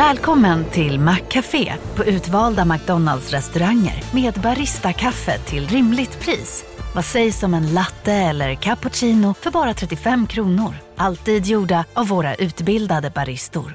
Välkommen till Maccafé på utvalda McDonalds restauranger med Baristakaffe till rimligt pris. Vad sägs om en latte eller cappuccino för bara 35 kronor? Alltid gjorda av våra utbildade baristor.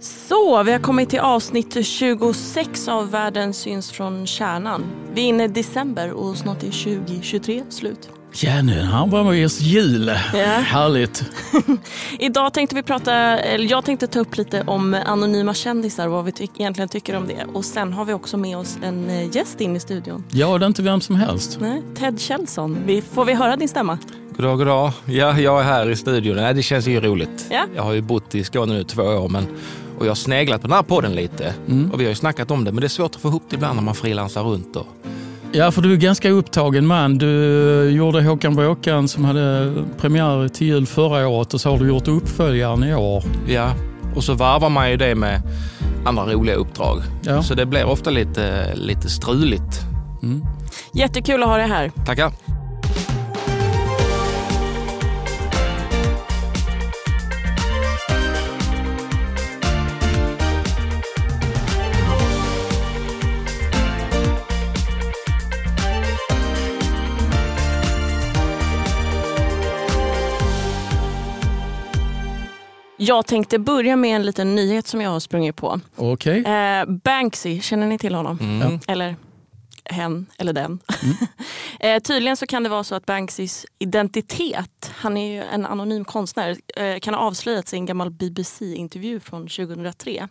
Så, vi har kommit till avsnitt 26 av Världen syns från kärnan. Vi är inne i december och snart är 2023 slut. Ja, nu han var med oss jul. Ja. Härligt. Idag tänkte vi prata, eller jag tänkte ta upp lite om anonyma kändisar och vad vi ty- egentligen tycker om det. Och sen har vi också med oss en eh, gäst in i studion. Ja, det är inte vem som helst. Nej, Ted Kjellson. Vi, får vi höra din stämma? God dag, god dag. Ja, jag är här i studion. Nej, det känns ju roligt. Ja. Jag har ju bott i Skåne nu två år men, och jag har sneglat på den här podden lite. Och vi har ju snackat om det, men det är svårt att få ihop det ibland när man frilansar runt. Och, Ja, för du är ganska upptagen man. Du gjorde Håkan Bråkan som hade premiär till jul förra året och så har du gjort uppföljaren i år. ja. och så varvar man ju det med andra roliga uppdrag. Ja. Så det blir ofta lite, lite struligt. Jättekul att ha dig här. Tackar. Jag tänkte börja med en liten nyhet som jag har sprungit på. Okej. Eh, Banksy, känner ni till honom? Mm. Eller hen eller den. eh, tydligen så kan det vara så att Banksys identitet, han är ju en anonym konstnär, eh, kan ha avslöjats i en gammal BBC-intervju från 2003.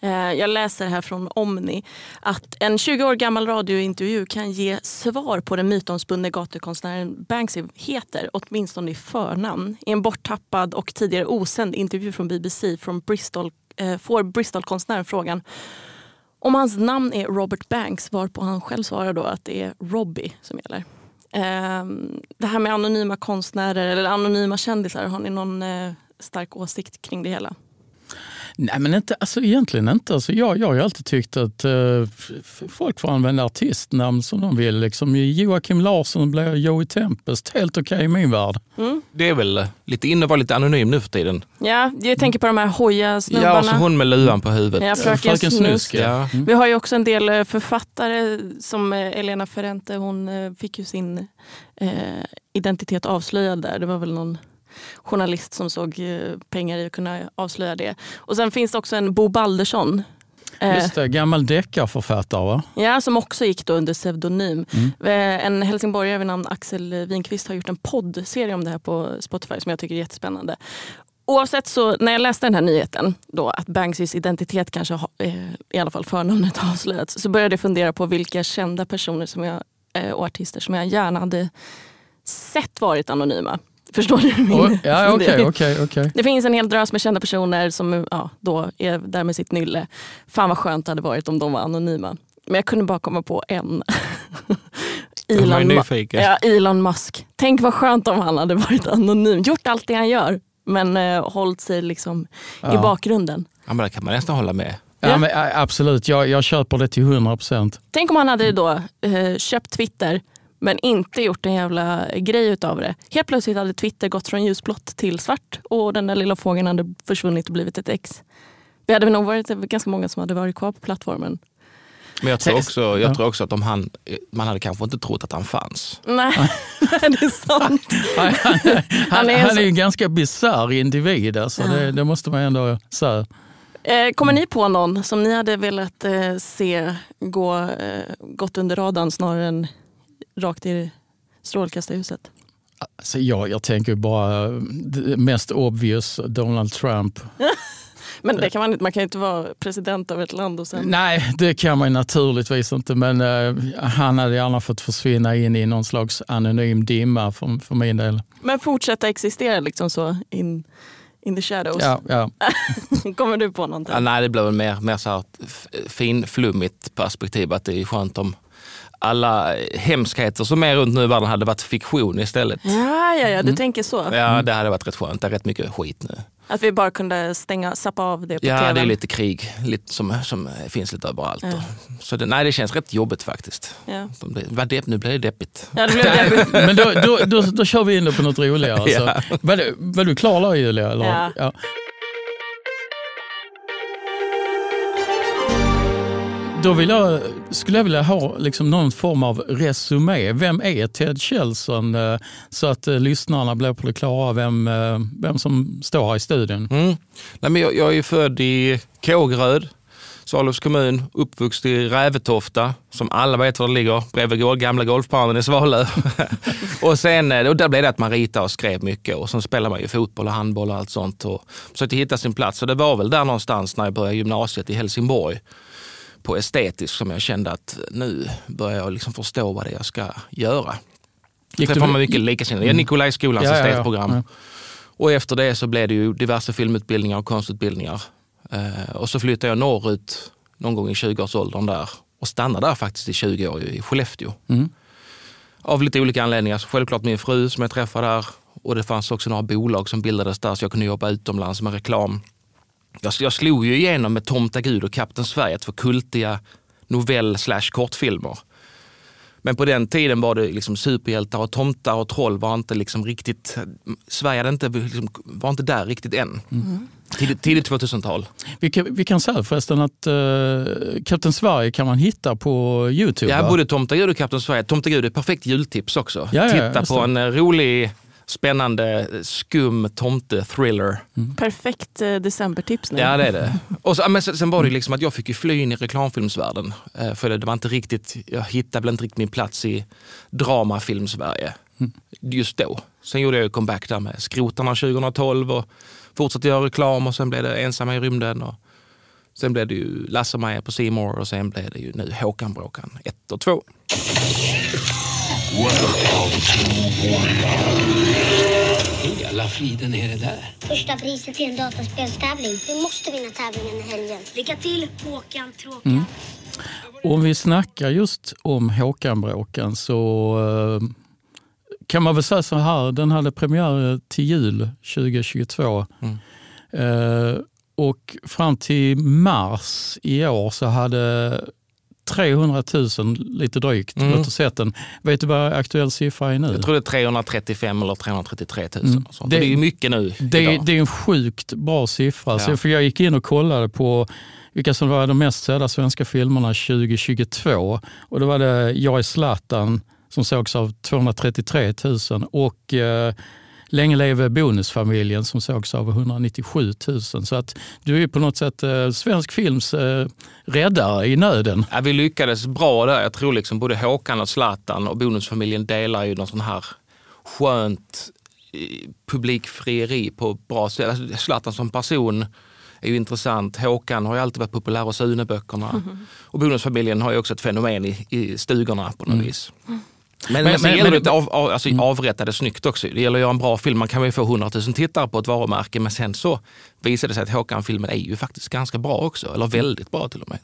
Eh, jag läser här från Omni att en 20 år gammal radiointervju kan ge svar på den mytomspunne gatukonstnären Banksy heter, åtminstone i förnamn. I en borttappad och tidigare osänd intervju från BBC från Bristol eh, får Bristolkonstnären frågan om hans namn är Robert Banks, varpå han själv svarar då att det är Robbie som gäller. Ehm, det här med anonyma konstnärer eller anonyma kändisar, har ni någon eh, stark åsikt kring det hela? Nej, men inte, alltså, egentligen inte. Alltså, jag, jag har ju alltid tyckt att eh, folk får använda artistnamn som de vill. Liksom, Joakim Larsson blir Joey Tempest. Helt okej i min värld. Det är väl lite inne att vara lite anonym nu för tiden. Ja, jag tänker på de här hoja-snubbarna. Ja, och så hon med luvan på huvudet. Ja, Fröken Fröken Snusk. Snusk, ja. Ja. Vi har ju också en del eh, författare som eh, Elena Ferrante, hon eh, fick ju sin eh, identitet avslöjad där. Det var väl någon journalist som såg eh, pengar i att kunna avslöja det. Och sen finns det också en Bo Baldersson. eh, Just det, gammal deckarförfattare va? Ja, som också gick då under pseudonym. Eh, En helsingborgare vid namn Axel Winqvist har gjort en poddserie om det här på Spotify som jag tycker är jättespännande. Oavsett så, när jag läste den här nyheten, då, att Banksys identitet kanske har, i alla fall förnamnet avslöjats, så började jag fundera på vilka kända personer som jag, och artister som jag gärna hade sett varit anonyma. Förstår du min Oj, ja, fundering? okej, okej. Det finns en hel drös med kända personer som ja, då är där med sitt nylle. Fan vad skönt det hade varit om de var anonyma. Men jag kunde bara komma på en. Nyfiken. ja, Elon Musk. Tänk vad skönt om han hade varit anonym. Gjort allt det han gör. Men eh, hållit sig liksom i Ja. bakgrunden. Ja, men det kan man nästan hålla med. Ja, men, ä, absolut, jag, jag köper det till 100 procent. Tänk om han hade då eh, köpt Twitter men inte gjort en jävla grej utav det. Helt plötsligt hade Twitter gått från ljusblått till svart och den där lilla fågeln hade försvunnit och blivit ett ex. Vi hade nog varit ganska många som hade varit kvar på plattformen. Men jag tror också, jag Ja. tror också att om han, man hade kanske inte trott att han fanns. Nej, det är sant. Han, han, han, är han så- är ju en ganska bisarr individ, alltså. det, det måste man ändå säga. Eh, kommer ni på någon som ni hade velat eh, se gå, eh, gått under radarn snarare än rakt i strålkastarljuset? Alltså jag, jag tänker bara mest obvious, Donald Trump. Men det kan man, inte- man kan ju inte vara president av ett land och sen... Nej, det kan man ju naturligtvis inte, men eh, han hade gärna fått försvinna in i någon slags anonym dimma för, för min del. Men fortsätta existera liksom så in, in the shadows. Ja, ja. Kommer du på någonting? Ja, nej, det blir väl mer, mer så här finflummigt perspektiv. Att det är skönt om alla hemskheter som är runt nu i världen hade varit fiktion istället. Ja, ja, ja, du tänker så. Ja, det hade varit rätt skönt. Det är rätt mycket skit nu. Att vi bara kunde stänga, sappa av det på Ja, tvn. det är lite krig lite som, som finns lite överallt. Ja. Så det, nej, det känns rätt jobbigt faktiskt. Ja. De depp, nu blir det deppigt. Ja, det blev det. Men då, då, då, då kör vi in det på något roligare. Alltså. Ja. Var, du, var du klar där Julia? Eller? Ja. Då vill jag, skulle jag vilja ha liksom någon form av resumé. Vem är Ted Kjellson? Eh, så att eh, lyssnarna blir på det klara vem, eh, vem som står här i studion. Mm. Nej, men jag, jag är född i Kågeröd, Svalövs kommun, uppvuxen i Rävetofta, som alla vet var det ligger, bredvid gamla golfbanan i Svalöv. och sen, och där blev det att man ritade och skrev mycket och sen spelade man ju fotboll och handboll och allt sånt och försökte hitta sin plats. Så det var väl där någonstans när jag började gymnasiet i Helsingborg på estetisk som jag kände att nu börjar jag liksom förstå vad det är jag ska göra. Gick Träffar du- man mycket likasinnade. Mm. Nikolajskolans Ja, ja, ja. estetprogram. Ja. Och efter det så blev det ju diverse filmutbildningar och konstutbildningar. Eh, och så flyttade jag norrut någon gång i 20-årsåldern där och stannade där faktiskt i 20 år i Skellefteå. Mm. Av lite olika anledningar. Så Självklart min fru som jag träffade där och det fanns också några bolag som bildades där så jag kunde jobba utomlands med reklam. Jag, jag slog ju igenom med Tomta Gud och Kapten Sverige, två kultiga novell slash kortfilmer. Men på den tiden var det liksom superhjältar och tomtar och troll var inte liksom riktigt, Sverige inte, liksom, var inte där riktigt än. Tidigt, tidigt 2000-tal. Vi, kan, vi kan säga förresten att uh, Kapten Sverige kan man hitta på Youtube. Ja, va? både Tomta Gud och Kapten Sverige. Tomta Gud är ett perfekt jultips också. Ja, ja, Titta på det. en eh, rolig, spännande, skum tomte-thriller. Perfekt eh, decembertips nu. Ja, det är det. Och så, men sen, var det liksom att jag fick ju fly in i reklamfilmsvärlden. Eh, För det, var inte riktigt, jag hittade väl inte riktigt min plats i dramafilm-Sverige just då. Sen gjorde jag ju comeback där med Skrotarna 2012 och fortsatte göra reklam och sen blev det Ensamma i rymden. Och sen blev det ju Lasse och Maja på More och sen blev det ju nu Håkan Bråkan 1 och 2. Hela friden är det där. Första priset till en dataspelstävling. Vi måste vinna tävlingen i helgen. Lycka till Håkan Tråkan. Om vi snackar just om Håkan-bråkan så eh, kan man väl säga så här, den hade premiär till jul 2022. Mm. Eh, och fram till mars i år så hade 300 000, lite drygt, Mm. den. Vet du vad aktuell siffra är nu? Jag tror det är 335 eller 333 000. Mm. Det- Det, är ju mycket nu Det, det är en sjukt bra siffra. Ja. Så för jag gick in och kollade på vilka som var de mest sedda svenska filmerna 2022. Och då var det Jag är Zlatan som sågs av 233 000 och eh, Länge leve bonusfamiljen som sågs av 197 000. Så att du är på något sätt eh, svensk films eh, räddare i nöden. Ja, vi lyckades bra där. Jag tror liksom både Håkan och Zlatan och Bonusfamiljen delar ju någon sån här skönt eh, publikfrieri på bra sätt. Alltså, Zlatan som person är ju intressant. Håkan har ju alltid varit populär hos Sune-böckerna. Och Bonusfamiljen har ju också ett fenomen i, i stugorna på något vis. Men, men, Men- men- gäller men- det av, av, alltså, avrätta det snyggt också. Det gäller att göra en bra film. Man kan ju få 100 000 tittare på ett varumärke men sen så visar det sig att Håkan-filmen är ju faktiskt ganska bra också. Eller väldigt bra till och med.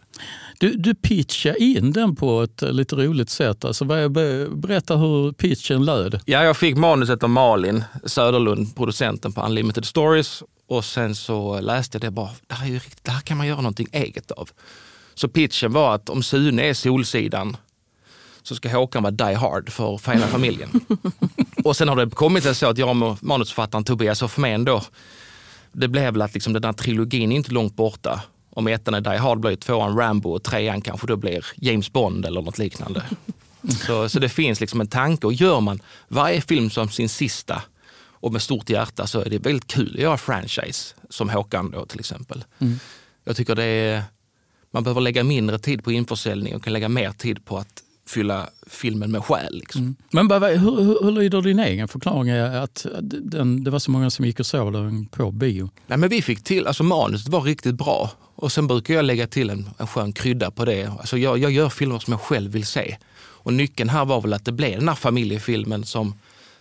Du, du pitchar in den på ett eh, lite roligt sätt. Alltså, berätta hur pitchen löd. Ja, jag fick manuset av Malin Söderlund, producenten på Unlimited Stories. Och sen så läste jag det bara, det här, är ju riktigt, det här kan man göra någonting eget av. Så pitchen var att om Sune är Solsidan så ska Håkan vara Die Hard för, för hela familjen. och sen har det kommit sig så att jag och manusförfattaren Tobias Hoffman då, det blev väl att liksom den här trilogin är inte långt borta. Om ettan är Die Hard blir tvåan Rambo och trean kanske då blir James Bond eller något liknande. Så, så det finns liksom en tanke och gör man varje film som sin sista och med stort hjärta så är det väldigt kul att göra franchise som Håkan då till exempel. Jag tycker det är, man behöver lägga mindre tid på införsäljning och kan lägga mer tid på att fylla filmen med själ. Liksom. Men vad- vad- hur, hur, hur lyder din egen förklaring att den, det var så många som gick och såg den på bio? Nej, men vi fick till, alltså manuset var riktigt bra och sen brukar jag lägga till en, en skön krydda på det. Alltså jag, jag gör filmer som jag själv vill se. Och nyckeln här var väl att det blev den här familjefilmen som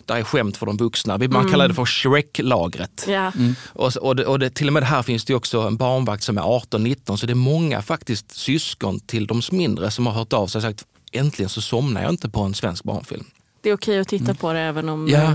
där är skämt för de vuxna. Man kallar det för Shrek-lagret. Ja. Och, så- och, det, och det, till och med här finns det också en barnvakt som är 18-19 så det är många faktiskt syskon till de mindre som har hört av sig och sagt äntligen så somnar jag inte på en svensk barnfilm. Det är okej att titta på det även om Ja. eh,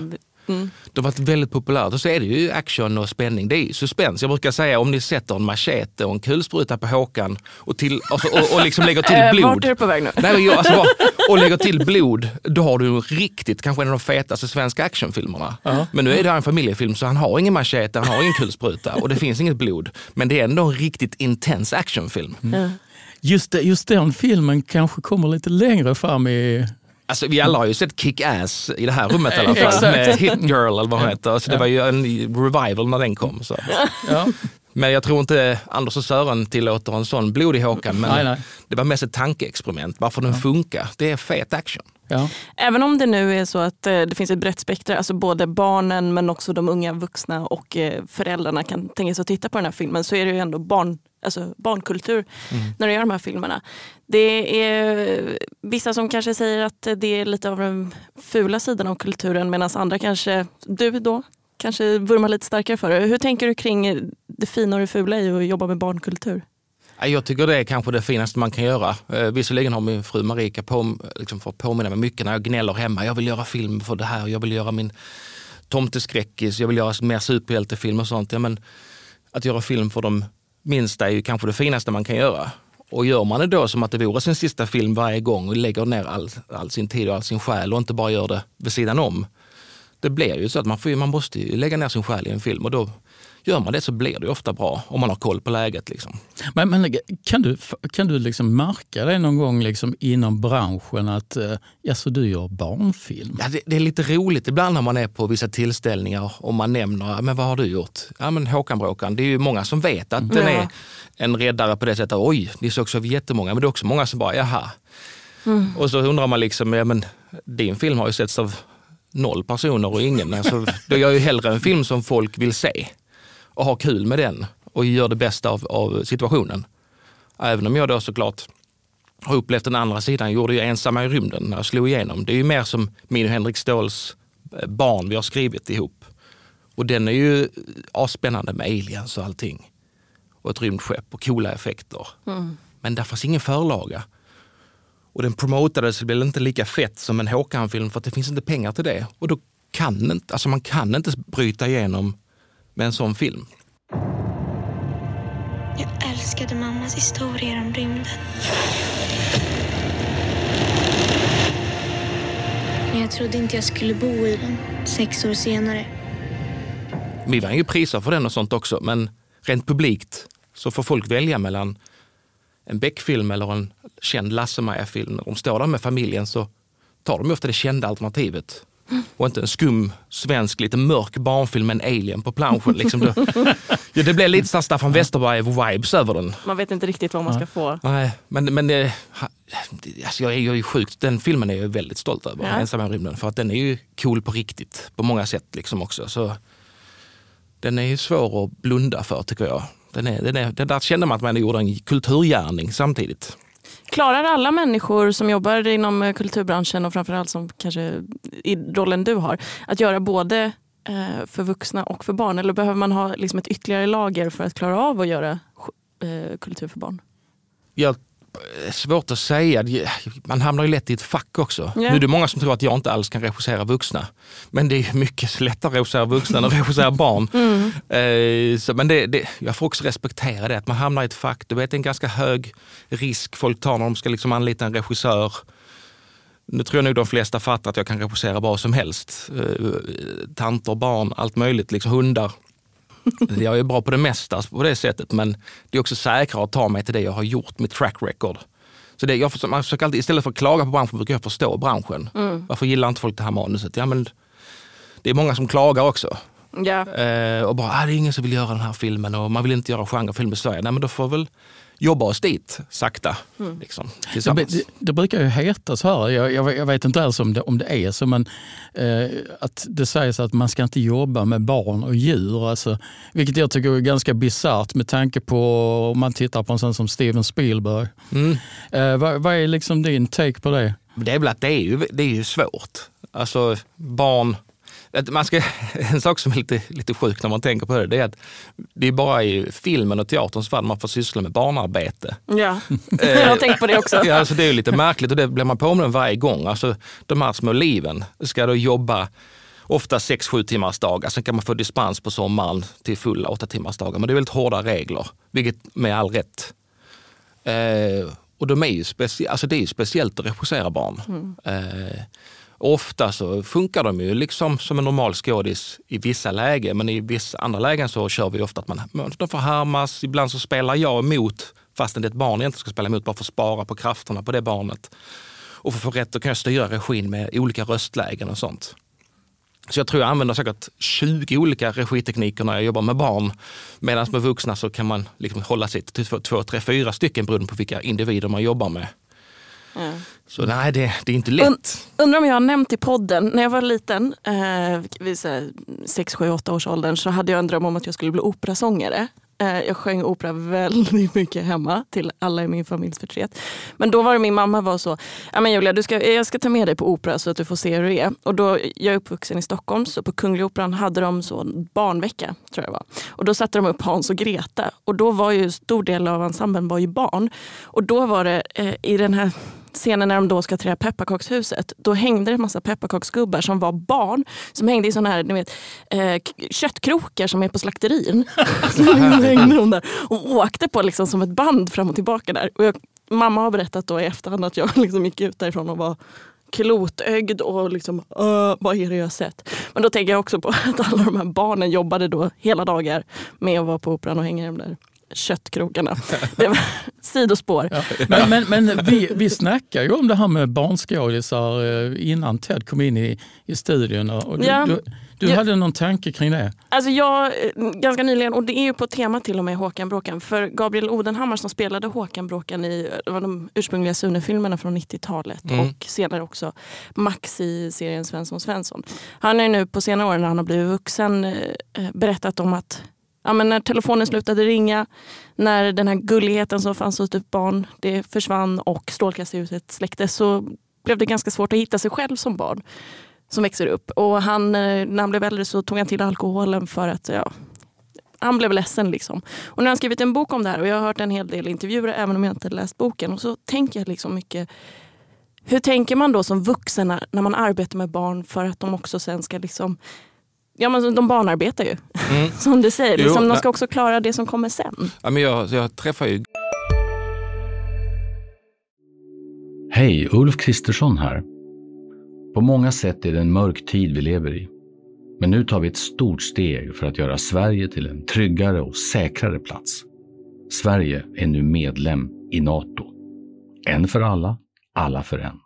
Det har varit väldigt populärt. Och så är det ju action och spänning. Det är ju suspens. Jag brukar säga om ni sätter en machete och en kulspruta på Håkan och, till, alltså, och, och liksom lägger till Eh, blod. vart är du på väg nu? Nej, jag, alltså, och lägger till blod, då har du riktigt, kanske en av de fetaste svenska actionfilmerna. Men nu är det här en familjefilm så han har ingen machete, han har ingen kulspruta och det finns inget blod. Men det är ändå en riktigt intens actionfilm. Just, det, just den filmen kanske kommer lite längre fram i... Alltså, vi alla har ju sett Kick-Ass i det här rummet i alla fall, med Hit Girl eller vad hon heter. Så det var ju en revival när den kom. Så. Ja. Men jag tror inte Anders och Sören tillåter en sån blodig Håkan. Men Nej, nej. det var mest ett tankeexperiment. Varför den funkar, det är fet action. Ja. Även om det nu är så att eh, det finns ett brett spektra, alltså både barnen men också de unga vuxna och eh, föräldrarna kan tänka sig att titta på den här filmen så är det ju ändå barn, alltså barnkultur när de gör de här filmerna. Det är vissa som kanske säger att det är lite av den fula sidan av kulturen medan andra kanske, du då, kanske vurmar lite starkare för det. Hur tänker du kring det fina och det fula i att jobba med barnkultur? Ja, Jag tycker det är kanske det finaste man kan göra. Eh, visserligen har min fru Marika på, liksom fått påminna mig mycket när jag gnäller hemma. Jag vill göra film för det här, jag vill göra min tomteskräckis, jag vill göra mer superhjältefilm och sånt. Ja, men att göra film för de minsta är ju kanske det finaste man kan göra. Och gör man det då som att det vore sin sista film varje gång och lägger ner all, all sin tid och all sin själ och inte bara gör det vid sidan om. Det blir ju så att man, får, man måste ju lägga ner sin själ i en film och då gör man det så blir det ofta bra om man har koll på läget. Liksom. Men, men kan du, kan du liksom märka det någon gång liksom inom branschen att eh, jaså, du gör barnfilm? Ja, det, det är lite roligt ibland när man är på vissa tillställningar och man nämner, "Ja, men vad har du gjort? Ja men Håkan Bråkan, det är ju många som vet att den Ja. är en räddare på det sättet. Oj, det sågs av jättemånga, men det är också många som bara, jaha. Och så undrar man liksom, ja men din film har ju setts av noll personer och ingen. Alltså, då gör jag ju hellre en film som folk vill se och ha kul med den och gör det bästa av, av situationen. Även om jag då såklart har upplevt den andra sidan. Jag gjorde ju Ensamma i rymden när jag slog igenom. Det är ju mer som min och Henrik Ståhls eh, barn vi har skrivit ihop. Och den är ju asspännande med aliens och allting. Och ett rymdskepp och coola effekter. Men där fanns ingen förlaga. Och den promotades väl inte lika fett som en Håkan-film för att det finns inte pengar till det. Och då kan inte, alltså man kan inte bryta igenom med en sån film. Jag älskade mammas historier om rymden. Men jag trodde inte jag skulle bo i den sex år senare. Vi vann ju priser för den och sånt också, men rent publikt så får folk välja mellan en Beck-film eller en känd Lasse-Maja-film. När de står där med familjen så tar de ofta det kända alternativet. Och inte en skum, svensk, lite mörk barnfilm med en alien på planschen. Liksom det, ja, det blev lite så Staffan Westerberg-vibes över den. Man vet inte riktigt vad man ska få. Nej, men, men ha- alltså jag, är, jag är ju sjukt, den filmen är jag väldigt stolt över, Ja. Ensam i rymden. För att den är ju cool på riktigt på många sätt liksom också. Så den är ju svår att blunda för tycker jag. Den är, den är, den där kände man att man gjorde en kulturgärning samtidigt. Klarar alla människor som jobbar inom eh, kulturbranschen och framförallt som kanske i rollen du har, att göra både eh, för vuxna och för barn? Eller behöver man ha liksom ett ytterligare lager för att klara av att göra eh, kultur för barn? Jag, svårt att säga, man hamnar ju lätt i ett fack också. Ja. Nu är det många som tror att jag inte alls kan regissera vuxna. Men det är mycket lättare att regissera vuxna än att regissera barn. Eh, så, men det, det, jag får också respektera det, att man hamnar i ett fack. Du vet, det är en ganska hög risk folk tar när de ska liksom anlita en regissör. Nu tror jag nog de flesta fattar att jag kan regissera vad som helst. Eh, tanter, barn, allt möjligt, liksom hundar. Jag är bra på det mesta på det sättet, men det är också säkrare att ta mig till det jag har gjort, mitt track record. Så det, jag försöker, man försöker alltid, istället för att klaga på branschen, brukar jag förstå branschen. Varför gillar inte folk det här manuset? Ja, men det är många som klagar också. Ja. Eh, och bara, ah, det är ingen som vill göra den här filmen och man vill inte göra genrefilm i Sverige. Nej, men då får väl jobba oss dit sakta. Liksom, Det, det, det brukar ju heta så här, jag, jag, jag vet inte alls om det, om det är så, men eh, att det sägs att man ska inte jobba med barn och djur. Alltså, vilket jag tycker är ganska bisarrt med tanke på om man tittar på en sån som Steven Spielberg. Mm. Eh, vad, vad är liksom din take på det? Det är väl att det är ju, det är ju svårt. Alltså barn, man ska, en sak som är lite, lite sjuk när man tänker på det, det är att det är bara i filmen och teaterns värld man får syssla med barnarbete. ja. jag har tänkt på det också. Ja, alltså det är lite märkligt och det blir man påmind om varje gång. Alltså, de här små liven ska då jobba ofta 6-7 timmars dagar. Sen kan man få dispens på sommaren till fulla 8 timmars dagar. Men det är väldigt hårda regler, vilket med all rätt. Eh, och de är ju alltså det är ju speciellt att regissera barn. Eh, ofta så funkar de ju liksom som en normal skådis i vissa lägen, men i vissa andra lägen så kör vi ofta att man, de får härmas. Ibland så spelar jag emot fastän det är ett barn jag inte ska spela emot, bara för att spara på krafterna på det barnet. Och för att få rätt att jag styra regin med olika röstlägen och sånt. Så jag tror jag använder säkert 20 olika regitekniker när jag jobbar med barn. Medan med vuxna så kan man liksom hålla sig till två, två, tre, fyra stycken beroende på vilka individer man jobbar med. Ja. Så nej, det, det är inte lätt. Und- Undrar om jag har nämnt i podden, när jag var liten, eh, vid 6, 7, 8 års åldern så hade jag en dröm om att jag skulle bli operasångare. Eh, jag sjöng opera väldigt mycket hemma till alla i min familjs förtret. Men då var det min mamma var så, ja men Julia du ska, jag ska ta med dig på opera så att du får se hur det är. Och då, jag är uppvuxen i Stockholm så på Kungliga Operan hade de så barnvecka. tror jag var. Och då satte de upp Hans och Greta. Och då var ju stor del av ensemblen var ju barn. Och då var det eh, i den här scenen när de då ska till pepparkakshuset, då hängde det en massa pepparkaksgubbar som var barn. Som hängde i såna här ni vet, eh, köttkrokar som är på slakterin. hängde de där och åkte på liksom som ett band fram och tillbaka där. Och jag, mamma har berättat då i efterhand att jag liksom gick ut därifrån och var klotögd och liksom, "Åh, vad är det jag sett? Men då tänker jag också på att alla de här barnen jobbade då hela dagar med att vara på operan och hänga i de där köttkrokarna. Det var sidospår. Ja. Men, men, men vi, vi snackade ju om det här med barnskådisar eh, innan Ted kom in i, i studion. Och du Ja. du, du hade någon tanke kring det? Alltså jag, eh, ganska nyligen, och det är ju på tema till och med Håkan Bråkan. För Gabriel Odenhammar som spelade Håkan Bråkan i de ursprungliga Sune-filmerna från 90-talet Mm. och senare också Max i serien Svensson Svensson. Han har ju nu på senare år när han har blivit vuxen eh, berättat om att ja, men när telefonen slutade ringa, när den här gulligheten som fanns hos ett barn det försvann och strålkastarljuset släcktes så blev det ganska svårt att hitta sig själv som barn som växer upp. Och han, eh, när han blev äldre så tog han till alkoholen för att ja, han blev ledsen. Liksom. Och nu har han skrivit en bok om det här och jag har hört en hel del intervjuer även om jag inte läst boken. Och så tänker jag liksom mycket hur tänker man då som vuxen när, när man arbetar med barn för att de också sen ska liksom Ja men de barnarbetar ju. Mm. Som du säger, Jo, liksom, de ska också klara det som kommer sen. Ja, men jag, jag träffar ju Hej, Ulf Kristersson här. På många sätt är det en mörk tid vi lever i. Men nu tar vi ett stort steg för att göra Sverige till en tryggare och säkrare plats. Sverige är nu medlem i Nato. En för alla, alla för en.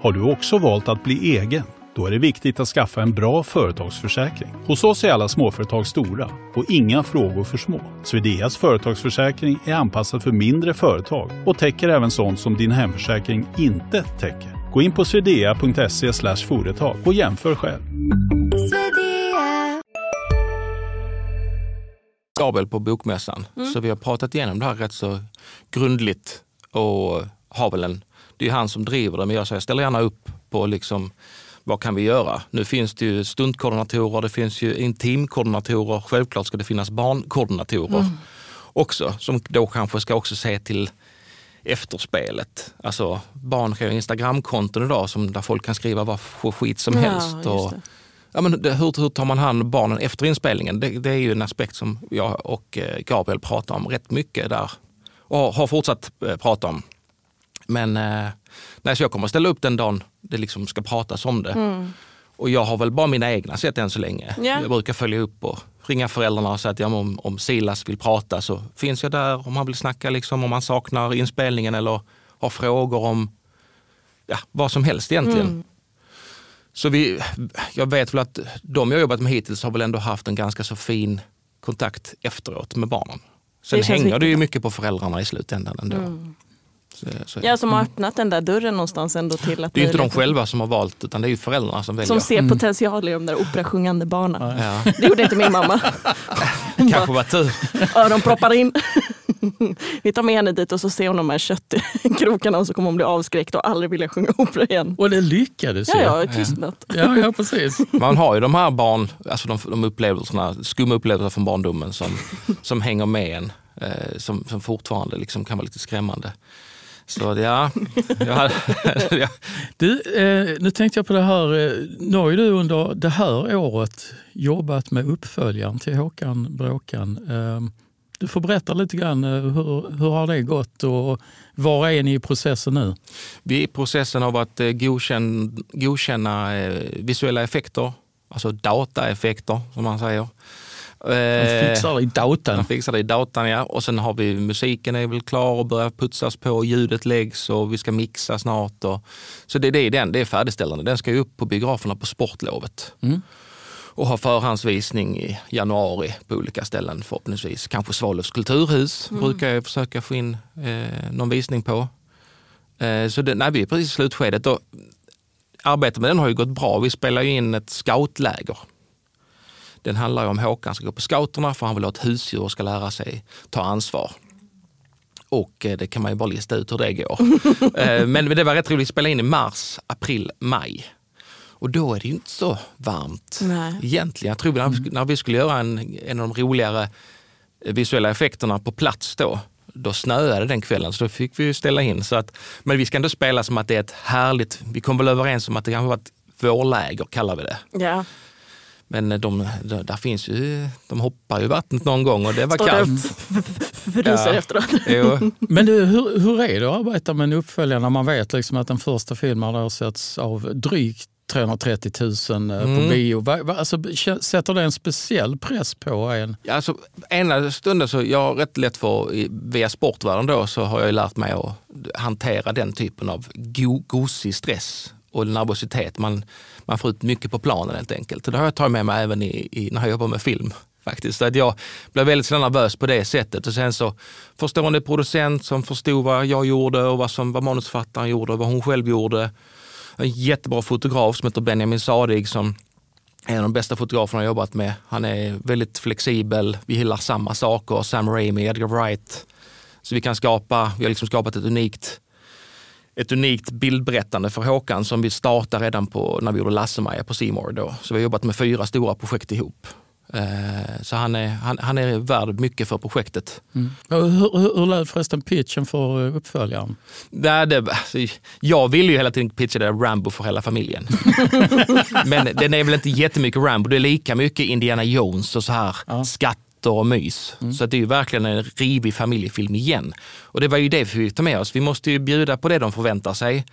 Har du också valt att bli egen? Då är det viktigt att skaffa en bra företagsförsäkring. Hos oss är alla småföretag stora och inga frågor för små. Swedeas företagsförsäkring är anpassad för mindre företag och täcker även sånt som din hemförsäkring inte täcker. Gå in på swedea.se företag och jämför själv. Gabriel på Bokmässan. Så vi har pratat igenom det här rätt så grundligt och har väl en, det är han som driver det, men jag, säger, jag ställer gärna upp på liksom, vad kan vi göra? Nu finns det ju stuntkoordinatorer, det finns ju intimkoordinatorer, självklart ska det finnas barnkoordinatorer också, som då kanske ska också se till efterspelet. Alltså barn har ju Instagramkonton idag som, där folk kan skriva vad skit som Ja, helst. Och. Ja, men det, hur, hur tar man hand om barnen efter inspelningen? Det, det är ju en aspekt som jag och eh, Gabriel pratar om rätt mycket där och har fortsatt eh, prata om. Men eh, nej, så jag kommer att ställa upp den dagen det liksom ska pratas om det. Och jag har väl bara mina egna sätt än så länge. Ja. Jag brukar följa upp och ringa föräldrarna och säga att ja, om, om Silas vill prata så finns jag där om han vill snacka, liksom, om han saknar inspelningen eller har frågor om ja, vad som helst egentligen. Så vi, jag vet väl att de jag jobbat med hittills har väl ändå haft en ganska så fin kontakt efteråt med barnen. Sen Det hänger det ju viktigt. mycket på föräldrarna i slutändan ändå. Så, så, Ja, som har öppnat den där dörren någonstans ändå till att det är inte de möjligheten- själva som har valt utan det är ju föräldrarna som väljer. Som ser potential i de där operasjungande barnen. Ja, Det gjorde inte min mamma. kanske var tur. Öronproppar in. Vi tar med henne dit och så ser hon de här köttkrokarna och så kommer hon bli avskräckt och aldrig vilja sjunga opera igen. Och det lyckades Ja, ju. jag har tystnat. ja, ja, precis. Man har ju de här barn, alltså de, de upplevelserna, skumma upplevelser från barndomen som, som hänger med en. Eh, som, som fortfarande liksom kan vara lite skrämmande. Så ja, jag, ja. Du, eh, nu tänkte jag på det här, eh, nu har ju du under det här året jobbat med uppföljaren till Håkan Bråkan. Eh, du får berätta lite grann, eh, hur, hur har det gått och var är ni i processen nu? Vi är i processen av att eh, godkänna, godkänna visuella effekter, alltså dataeffekter som man säger. De fixar det i datan. De fixar det i datan ja. Och sen har vi musiken är väl klar och börjar putsas på, ljudet läggs och vi ska mixa snart. Och, så det, det är den, det är färdigställande. Den ska ju upp på biograferna på sportlovet. Mm. Och ha förhandsvisning i januari på olika ställen förhoppningsvis. Kanske Svalövs kulturhus Mm. brukar jag försöka få in eh, någon visning på. Eh, så det, nej, vi är precis i slutskedet. Och arbetet med den har ju gått bra. Vi spelar ju in ett scoutläger. Den handlar om Håkan ska gå på scouterna för han vill ha ett husdjur och ska lära sig ta ansvar. Och eh, det kan man ju bara lista ut hur det går. Eh, Men det var rätt roligt att spela in i mars, april, maj. Och då är det ju inte så varmt Nej. egentligen. Jag tror när vi, när vi skulle göra en, en av de roligare visuella effekterna på plats då, då snöade den kvällen så då fick vi ställa in. Så att, men vi ska ändå spela som att det är ett härligt, vi kom väl överens om att det kanske var ett vårläger kallar vi det. Ja. Men de, de, där finns ju, de hoppar ju i vattnet någon gång och det var Står kallt. fryser Ja. efteråt. Jo. Men du, hur, hur är det att arbeta med en uppföljare när man vet liksom att den första filmen har setts av drygt 330 000 eh, på Mm. bio? Va, va, alltså, sätter det en speciell press på en? Ja, Alltså, ena stunden så jag har rätt lätt för, via sportvärlden då, så har jag lärt mig att hantera den typen av go, gosig stress och nervositet. Man, man får ut mycket på planen helt enkelt. Och det har jag tagit med mig även i, i, när jag jobbar med film. faktiskt. Så att jag blev väldigt nervös på det sättet. Och sen så förstående producent som förstod vad jag gjorde och vad, som, vad manusförfattaren gjorde och vad hon själv gjorde. En jättebra fotograf som heter Benjamin Sadig som är en av de bästa fotograferna jag jobbat med. Han är väldigt flexibel, vi gillar samma saker. Sam Raimi, Edgar Wright. Så vi kan skapa, vi har liksom skapat ett unikt, ett unikt bildberättande för Håkan som vi startade redan på, när vi gjorde Lasse-Maja på More då. Så vi har jobbat med fyra stora projekt ihop. Eh, Så han är, han, han är värd mycket för projektet. Och Hur, hur, hur lät förresten pitchen för eh, uppföljaren? Nej, det, alltså, jag vill ju hela tiden pitcha det Rambo för hela familjen. Men den är väl inte jättemycket Rambo, det är lika mycket Indiana Jones och så här skatter och mys. Så att det är ju verkligen en rivig familjefilm igen. Och det var ju det vi fick ta med oss. Vi måste ju bjuda på det de förväntar sig.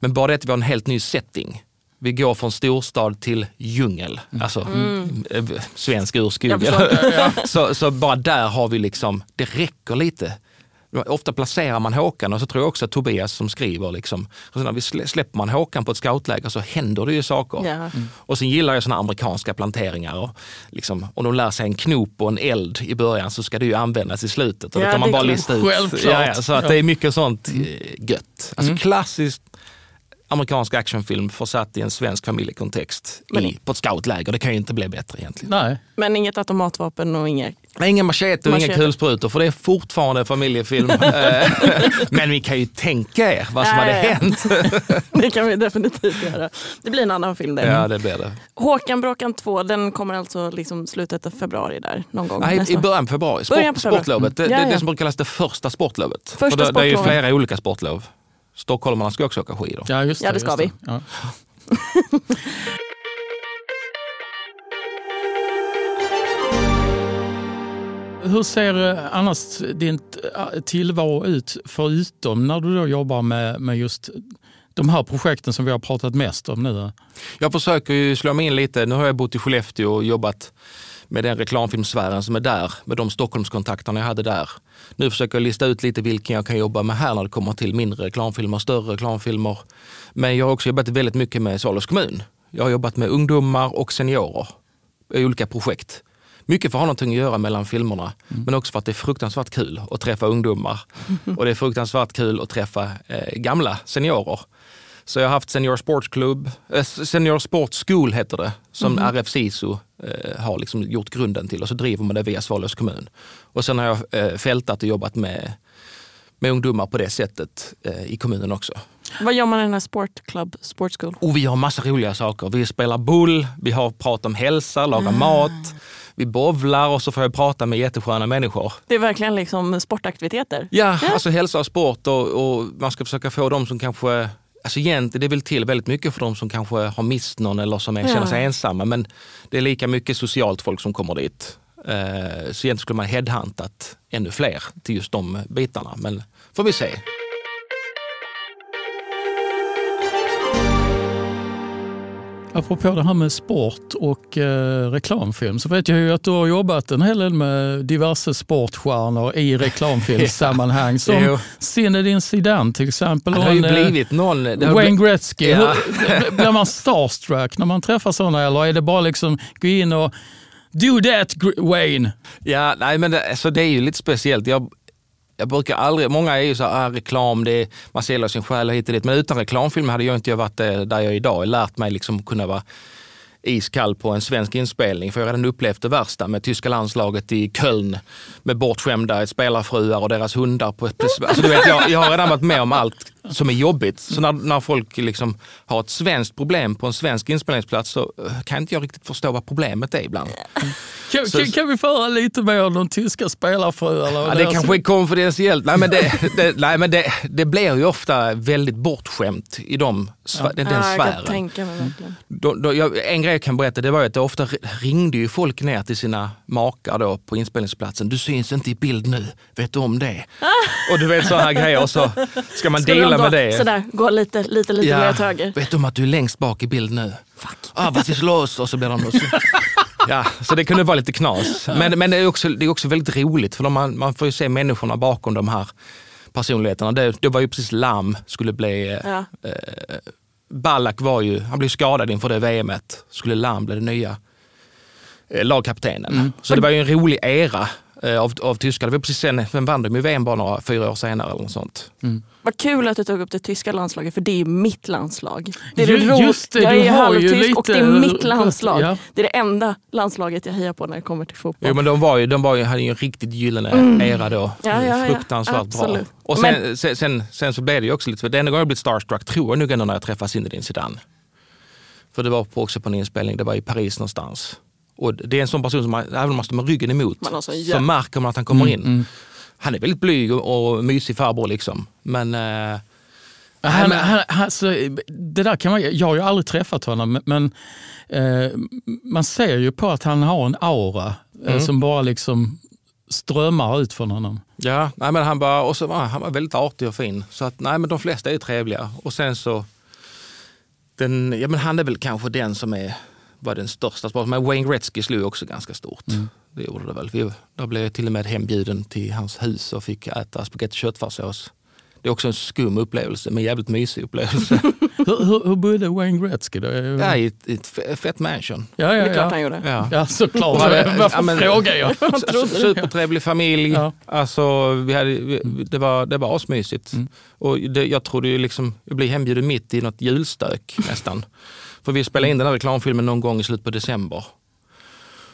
Men bara det att vi har en helt ny setting. Vi går från storstad till djungel, alltså eh, svensk urskog. Så, så bara där har vi liksom, det räcker lite. Ofta placerar man Håkan och så tror jag också att Tobias som skriver, liksom, och så när vi slä- släpper man Håkan på ett scoutläger så händer det ju saker. Ja. Och sen gillar jag såna amerikanska planteringar. Och liksom, om de lär sig en knop och en eld i början så ska det ju användas i slutet. Och Ja, då kan man det är bara klart. lista ut. Självklart. Ja, ja, så att det är mycket sånt eh, gött. Alltså Mm. klassiskt amerikansk actionfilm försatt i en svensk familjekontext Men- i, på ett scoutläger. Det kan ju inte bli bättre egentligen. Nej. Men inget automatvapen och inget... Nej, Ingen machete och inga kulsprutor för det är fortfarande en familjefilm. Eh, Men ni kan ju tänka er vad som Ja, hade hänt. Det kan vi definitivt göra. Det blir en annan film det. Ja, det blir det. Håkan Bråkan 2, den kommer alltså liksom slutet av februari där någon gång. Nej, nästa I början på februari. Sport, Början på februari. Sportlovet. Det, Ja, ja. det som brukar kallas det första sportlovet. Första För det, det är ju sportlovet. flera olika sportlov. Stockholmarna ska också åka skidor. Ja, just det, Ja, det ska just vi. Ja. Hur ser eh, annars din eh, tillvaro ut förutom när du då jobbar med, med just de här projekten som vi har pratat mest om nu? Jag försöker ju slå mig in lite. Nu har jag bott i Skellefteå och jobbat med den reklamfilmsfären som är där, med de Stockholmskontakterna jag hade där. Nu försöker jag lista ut lite vilken jag kan jobba med här när det kommer till mindre reklamfilmer, större reklamfilmer. Men jag har också jobbat väldigt mycket med Svalövs kommun. Jag har jobbat med ungdomar och seniorer i olika projekt. Mycket för att ha någonting att göra mellan filmerna, men också för att det är fruktansvärt kul att träffa ungdomar. Och det är fruktansvärt kul att träffa eh, gamla seniorer. Så jag har haft Senior Sports Club, eh, Senior Sports School heter det, som RF SISU eh, har liksom gjort grunden till och så driver man det via Svalövs kommun. Och sen har jag eh, fältat och jobbat med, med ungdomar på det sättet eh, i kommunen också. Vad gör man i den här sportclub, sportschool? Och vi har massa roliga saker. Vi spelar boll, vi har prat om hälsa, lagar mat. vi bowlar och så får jag prata med jättesköna människor. Det är verkligen liksom sportaktiviteter. Ja, alltså hälsa och sport och, och man ska försöka få dem som kanske Alltså egentligen, det vill till väldigt mycket för de som kanske har mist någon eller som är, känner sig ensamma. Men det är lika mycket socialt folk som kommer dit. Eh, så egentligen skulle man headhuntat ännu fler till just de bitarna. Men får vi se. Apropå det här med sport och eh, reklamfilm så vet jag ju att du har jobbat en hel del med diverse sportstjärnor i reklamfilmssammanhang. Som. Zinedine Zidane till exempel. Det och har ju en, eh, blivit någon... det Wayne Gretzky. Ja. Hur- Blir man starstruck när man träffar sådana eller är det bara liksom gå in och do that Wayne? Ja, nej men det, alltså det är ju lite speciellt. Jag, jag brukar aldrig, många är ju så här, ah, reklam, det är, man säljer sin själ och hit och dit. Men utan reklamfilm hade jag inte varit eh, där jag är idag. Jag lärt mig liksom kunna vara iskall på en svensk inspelning. För jag har redan upplevt det värsta med tyska landslaget i Köln med bortskämda spelarfruar och deras hundar. På ett, alltså, du vet, jag, jag har redan varit med om allt som är jobbigt. Så när, när folk liksom har ett svenskt problem på en svensk inspelningsplats så eh, kan inte jag riktigt förstå vad problemet är ibland. Kan, Så- kan, kan vi få höra lite mer om de tyska spelarfruarna? Ja, det deras- kanske är konfidentiellt. Nej, men, det, det, nej, men det, det blir ju ofta väldigt bortskämt i de, sfä- den, den Ja, jag kan sfären. tänka mig verkligen. Då, då, jag, en grej jag kan berätta det var ju att det ofta ringde ju folk ner till sina makar då på inspelningsplatsen. Du syns inte i bild nu, vet du om det? Och du vet sådana här grejer och så ska man Ska de dela med det. Sådär, gå lite, lite, lite mer åt höger. Vet du om att du är längst bak i bild nu? Fuck. Ah, vad los? Och så blir de... Så, ja, så det kunde vara lite knas. Men, men det, är också, det är också väldigt roligt för man, man får ju se människorna bakom de här personligheterna. Det, det var ju precis Lam skulle bli... eh, Ja. Ballack var ju, han blev skadad inför det VMet. Skulle Lam bli den nya eh, lagkaptenen. Så det var ju en rolig era eh, av, av tyskar. Det var precis sen, vem vann de ju VM bara några, fyra år senare eller något sånt. Vad kul att du tog upp det tyska landslaget för det är ju mitt landslag. Det är Ju- ro- just det, jag du är har ju halvtysk och det är mitt landslag. Ja. Det är det enda landslaget jag hejar på när det kommer till fotboll. Jo men de, var ju, de var ju, hade ju en riktigt gyllene era då. Mm. Ja, ja, ja. Fruktansvärt bra. Och sen, Men- sen, sen, sen så blev det ju också lite, för den enda gången jag blivit starstruck tror jag nog ändå när jag träffade Zinedine Zidane. För det var på, också på en inspelning, det var i Paris någonstans. Och det är en sån person som, man, även om man står med ryggen emot, Man så jä- märker man att han kommer in. Han är väldigt blyg och, och mysig farbror liksom. Men eh, Han, men- han, han, så, det där kan man, jag har ju aldrig träffat honom, men- men eh, man ser ju på att han har en aura eh, Mm. som bara liksom strömmar ut från honom. Ja, nej, men han, var, och så var, han var väldigt artig och fin. Så att, nej, men de flesta är trevliga. Och sen så, den, ja, men han är väl kanske den som är, var den största sporten. Men Wayne Gretzky slog också ganska stort. Det gjorde det väl. Vi, då blev jag till och med hembjuden till hans hus och fick äta spagetti och köttfärssås. Det är också en skum upplevelse, men jävligt mysig upplevelse. Hur, hur, hur bodde Wayne Gretzky då? ja, i ett, i ett fett mansion. ja, ja, Det är klart ja. han gjorde. Ja. Ja, såklart. Varför ja, men- frågar jag? Su- Supertrevlig familj. Ja. Alltså, vi hade, vi, det, var, det var asmysigt. Och det, jag trodde ju liksom, jag blev hembjuden mitt i något julstök nästan. För vi spelade in den här reklamfilmen någon gång i slutet på december.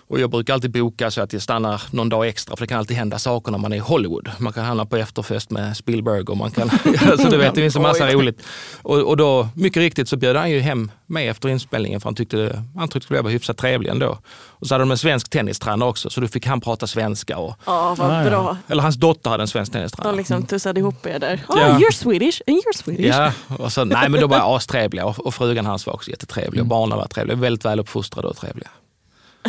Och jag brukar alltid boka så att jag stannar någon dag extra för det kan alltid hända saker när man är i Hollywood. Man kan hamna på efterfest med Spielberg och man kan, så du vet det finns en massa roligt. Och, och då, mycket riktigt så bjöd han ju hem mig efter inspelningen för han tyckte, han tyckte jag var hyfsat trevlig ändå. Och så hade de en svensk tennistränare också så då fick han prata svenska. Och, Ja, vad ja. bra. eller hans dotter hade en svensk De tennistränare. liksom tussade ihop er där. Oh, Ja. You're Swedish and you're Swedish. Ja, och så, nej men då var jag astrevliga och, och frugan hans var också jättetrevlig och barnen var trevliga. Väldigt väl uppfostrade och trevliga.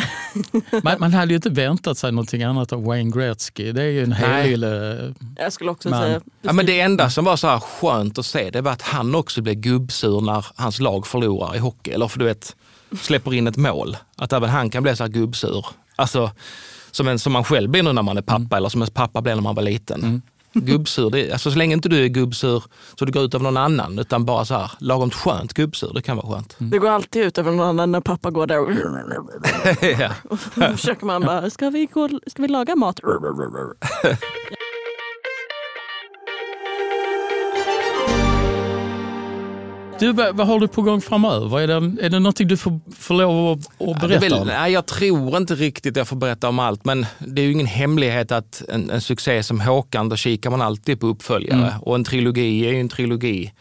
Man, man hade ju inte väntat sig någonting annat av Wayne Gretzky. Det är ju en Nej. helylle. Jag skulle också Man. säga... Ja, men det enda som var så här skönt att se det var att han också blev gubbsur när hans lag förlorar i hockey. Eller för du vet, släpper in ett mål. Att även han kan bli så här gubbsur. Alltså, som, en, som man själv blir nu när man är pappa eller som ens pappa blev när man var liten. Gubbsur, det, alltså, så länge inte du är gubbsur så det går ut över någon annan utan bara så här lagom skönt gubbsur, det kan vara skönt. Det går alltid ut över någon annan när pappa går där och ja. då försöker man bara, ska vi, gå, ska vi laga mat? Du, vad, vad har du på gång framöver? Är det, är det någonting du får, får lov att, att berätta väl, om? nej, jag tror inte riktigt jag får berätta om allt, men det är ju ingen hemlighet att en, en succé som Håkan, då kikar man alltid på uppföljare. Mm. Och en trilogi är ju en trilogi.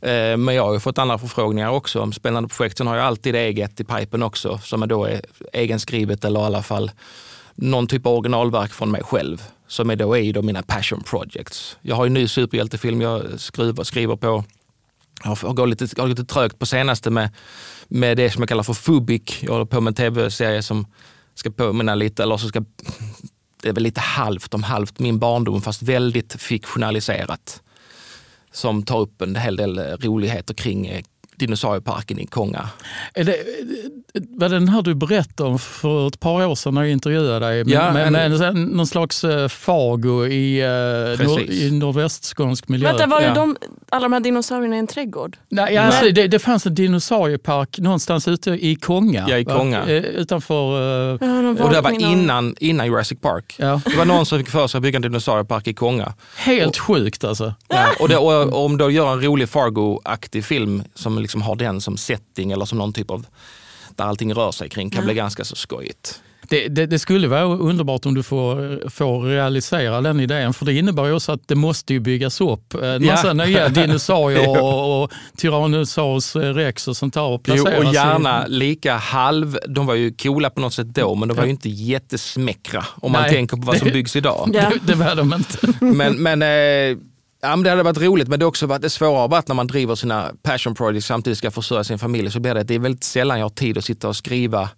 Eh, Men jag har ju fått andra förfrågningar också om spännande projekt. Sen har jag alltid eget i pipen också som är då är egenskrivet eller i alla fall någon typ av originalverk från mig själv som är då är då mina passion projects. Jag har ju en ny superhjältefilm jag skriver, skriver på. Jag har gått lite, har gått lite trögt på senaste med, med det som jag kallar för fubik. Jag håller på med en tv-serie som ska påminna lite, eller så ska, det är väl lite halvt om halvt min barndom fast väldigt fiktionaliserat. Som tar upp en hel del roligheter kring dinosaurieparken i Konga. Är det, var det den här du berättade om för ett par år sedan när jag intervjuade dig? Ja, med, en- med, en, någon slags eh, Fargo i, eh, nor, i nordvästskånsk miljö. Vänta, var det Ja. de, alla de här dinosaurierna i en trädgård? Nej, alltså, det, det fanns en dinosauriepark någonstans ute i Konga. Ja, i va? Konga. Eh, Utanför... Ja, Och det var innan, innan Jurassic Park. Ja. Det var någon som fick för sig att bygga en dinosauriepark i Konga. Helt sjukt alltså. Ja, och, det, och, och om du gör en rolig Fargo-aktig film som liksom har den som setting eller som någon typ av där allting rör sig kring kan bli ganska så skojigt. Det, det, det skulle vara underbart om du får, får realisera den idén för det innebär ju också att det måste ju byggas upp en massa Ja. nya dinosaurier och, och Tyrannosaurus rex och sånt där och Jo, och gärna lika halv, de var ju coola på något sätt då men de var ju inte jättesmäckra om man Nej. tänker på vad som byggs idag. Ja. Det, det var de inte. Men, men, eh, ja, men det hade varit roligt men det också varit det svåra har varit när man driver sina passion projects samtidigt ska försörja sin familj så blir det att det är väldigt sällan jag har tid att sitta och skriva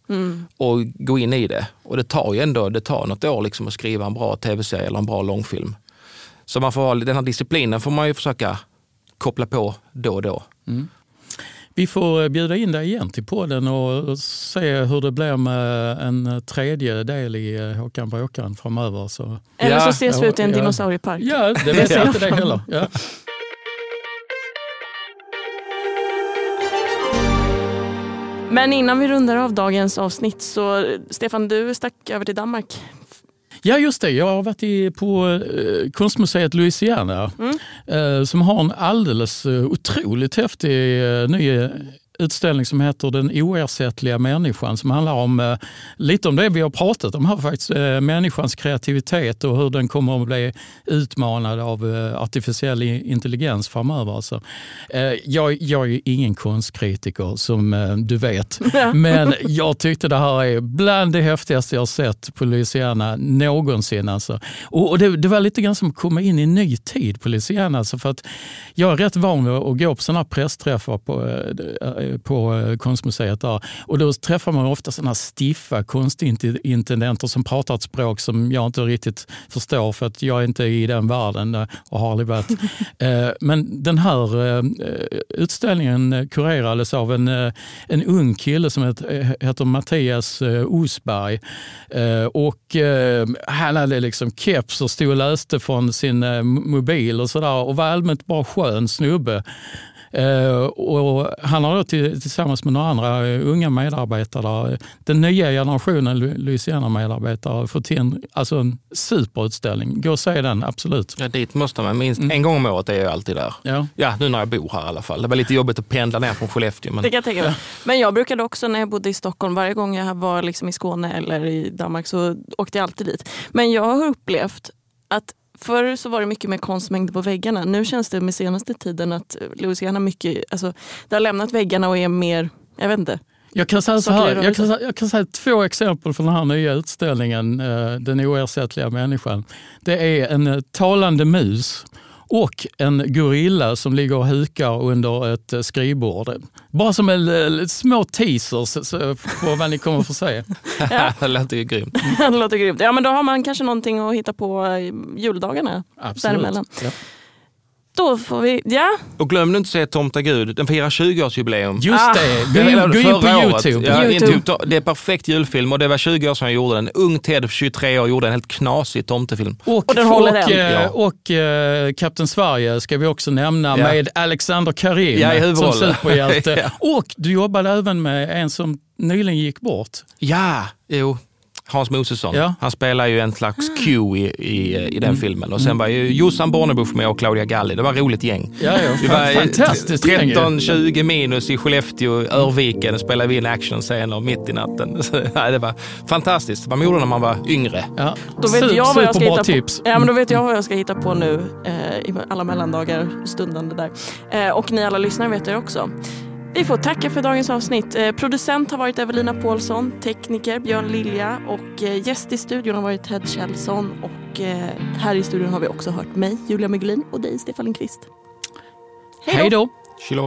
och gå in i det. Och det tar ju ändå det tar något år liksom att skriva en bra tv-serie eller en bra långfilm. Så man får, ha- den här disciplinen får man ju försöka koppla på då och då. Vi får eh, bjuda in dig igen till podden och och se hur det blir med en tredje del i eh, Håkan Bråkan framöver. Så, Eller Ja, så ses vi ute i en ja. dinosauriepark. ja, det vet jag inte det heller. Ja. Men innan vi rundar av dagens avsnitt så Stefan, du stack över till Danmark. Ja, just det. Jag har varit i, på eh, konstmuseet Louisiana eh, som har en alldeles eh, otroligt häftig eh, ny utställning som heter Den oersättliga människan som handlar om eh, lite om det vi har pratat om här faktiskt. Eh, människans kreativitet och hur den kommer att bli utmanad av eh, artificiell intelligens framöver. Alltså. Jag, jag är ju ingen konstkritiker som du vet, men jag tyckte det här är bland det häftigaste jag sett på Louisiana någonsin. Alltså. Och, och det, det var lite grann som att komma in i en ny tid på Louisiana. Alltså för att jag är rätt van vid att gå på sådana här pressträffar på, på eh, konstmuseet där. Och då träffar man ofta sådana stiffa konstintendenter som pratar ett språk som jag inte riktigt förstår för att jag är inte i den världen eh, och har aldrig varit. Eh, Men den här eh, utställningen eh, kurerades av en, eh, en ung kille som heter, Mattias eh, Osberg. Eh, Och eh, han hade liksom keps och stod och läste från sin eh, mobil och sådär och var allmänt bara skön snubbe. Eh, och han har då till, tillsammans med några andra eh, unga medarbetare, den nya generationen Louisiana-medarbetare, fått till en, alltså en superutställning. Gå och se den, absolut. Ja, dit måste man minst en gång om året är jag alltid där. Ja. Ja, nu när jag bor här i alla fall. Det var lite jobbigt att pendla ner från Skellefteå. Men Det kan jag tänka mig. Men jag brukade också när jag bodde i Stockholm, varje gång jag var liksom i Skåne eller i Danmark så åkte jag alltid dit. Men jag har upplevt att Förr så var det mycket mer konstmängder på väggarna. Nu känns det med senaste tiden att Louisiana mycket, alltså, det har lämnat väggarna och är mer, jag vet inte. Jag kan, säga så här, jag, kan, jag kan säga två exempel från den här nya utställningen, eh, Den oersättliga människan. Det är en talande mus och en gorilla som ligger och hukar under ett eh, skrivbord. Bara som en, eh, små teasers på vad ni kommer att få se. det låter ju grymt. det låter grymt. Ja men då har man kanske någonting att hitta på i juldagarna. Däremellan. Ja. Då får vi, ja. Och glöm nu inte att se Tomta Gud. Den firar 20-årsjubileum. Just Ah. det, gå in, gå in på. Youtube. Ja, YouTube. det är perfekt julfilm och det var 20 år sedan jag gjorde den. Ung Ted, 23 år, gjorde en helt knasig tomtefilm. Och, Och den håller och, än. eh, Ja. och eh, Kapten Sverige ska vi också nämna Ja. med Alexander Karim Ja, som superhjälte. Ja. Och du jobbade även med en som nyligen gick bort. Ja, jo. Hans Mosesson. Ja. Han spelar ju en slags Q i, i, i den filmen. Och sen var ju Jossan Bornebusch med och Claudia Galli. Det var ett roligt gäng. Ja, ja, Vi fan- var fantastiskt gäng ju. 13-20 minus i Skellefteå, Örviken. spelade vi in actionscener mitt i natten. Så, nej, det var fantastiskt. Vad man gjorde när man var yngre. Ja. Då vet Su- jag vad jag ska superbra hitta tips. på. Ja, men då vet jag vad jag ska hitta på nu eh, i alla mellandagar stundande där. Eh, och ni alla lyssnare vet det också. Vi får tacka för dagens avsnitt. Eh, producent har varit Evelina Paulsson, tekniker Björn Lilja och eh, gäst i studion har varit Ted Kjellson och eh, här i studion har vi också hört mig, Julia Mögelin och dig, Stefan Lindqvist. Hej då. Chilo.